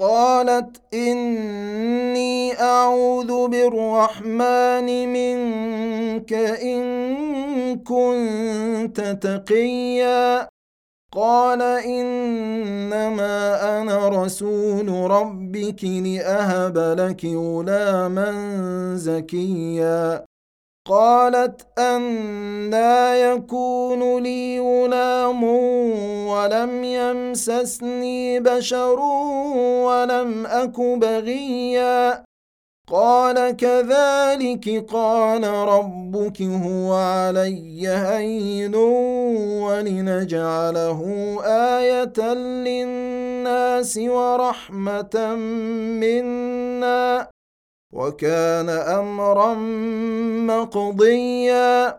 قالت إني أعوذ بالرحمن منك إن كنت تقيا. قال إنما أنا رسول ربك لأهب لك غلاما زكيا. قالت أنا يكون لي غلام ولم يمسسني بشر ولم أك بغيا قال كذلك قال ربك هو علي هين ولنجعله آية للناس ورحمة منا وكان امرا مقضيا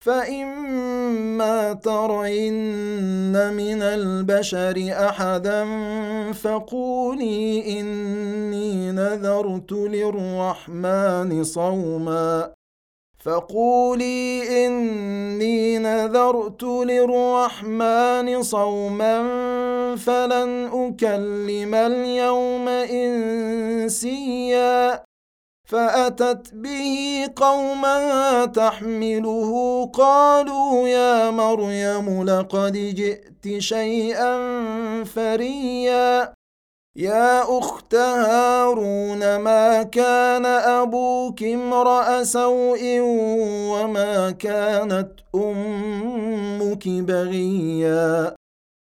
فإما ترين من البشر أحدا فقولي إني نذرت للرحمن صوما فقولي إني نذرت للرحمن صوما فلن أكلم اليوم إنسيا فأتت به قومها تحمله قالوا يا مريم لقد جئت شيئا فريا. يا أخت هارون ما كان أبوك امرأ سوء وما كانت أمك بغيا؟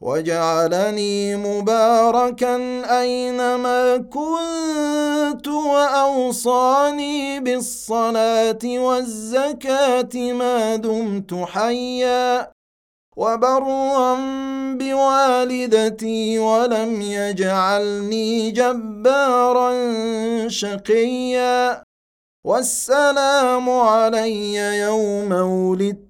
وجعلني مباركا أينما كنت وأوصاني بالصلاة والزكاة ما دمت حيا وبرا بوالدتي ولم يجعلني جبارا شقيا والسلام علي يوم ولدت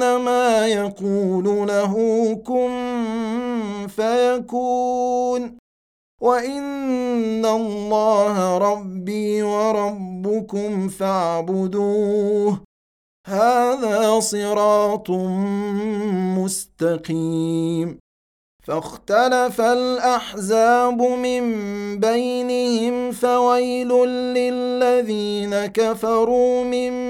فانما يقول له كن فيكون. وإن الله ربي وربكم فاعبدوه. هذا صراط مستقيم. فاختلف الأحزاب من بينهم فويل للذين كفروا من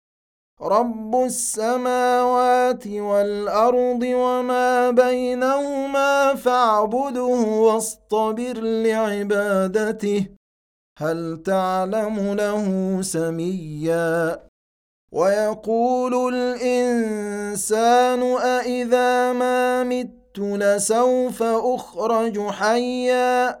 رب السماوات والارض وما بينهما فاعبده واصطبر لعبادته هل تعلم له سميا؟ ويقول الانسان أإذا ما مت لسوف اخرج حيا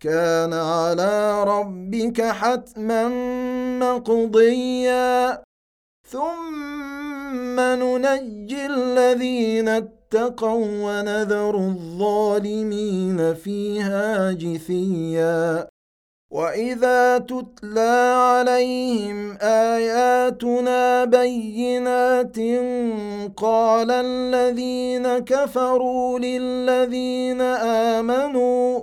كان على ربك حتما مقضيا. ثم ننجي الذين اتقوا ونذر الظالمين فيها جثيا. وإذا تتلى عليهم آياتنا بينات قال الذين كفروا للذين آمنوا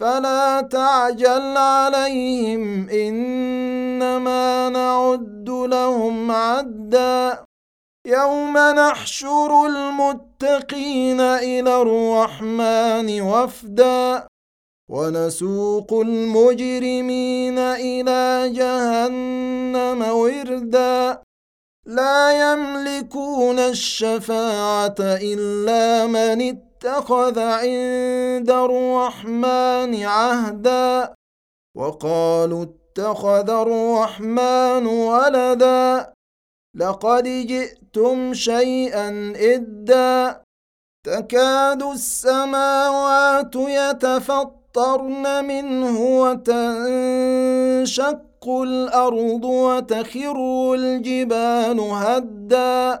فلا تعجل عليهم إنما نعد لهم عدا. يوم نحشر المتقين إلى الرحمن وفدا. ونسوق المجرمين إلى جهنم وردا. لا يملكون الشفاعة إلا من اتخذ عند الرحمن عهدا. وقالوا اتخذ الرحمن ولدا. لقد جئتم شيئا إدا. تكاد السماوات يتفطرن منه وتنشق الأرض وتخر الجبال هدا.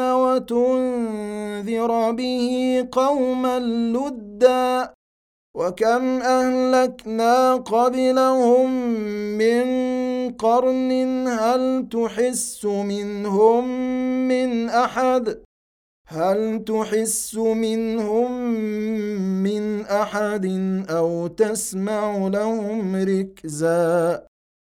وتنذر به قوما لدا وكم أهلكنا قبلهم من قرن هل تحس منهم من أحد؟ هل تحس منهم من أحد أو تسمع لهم ركزا؟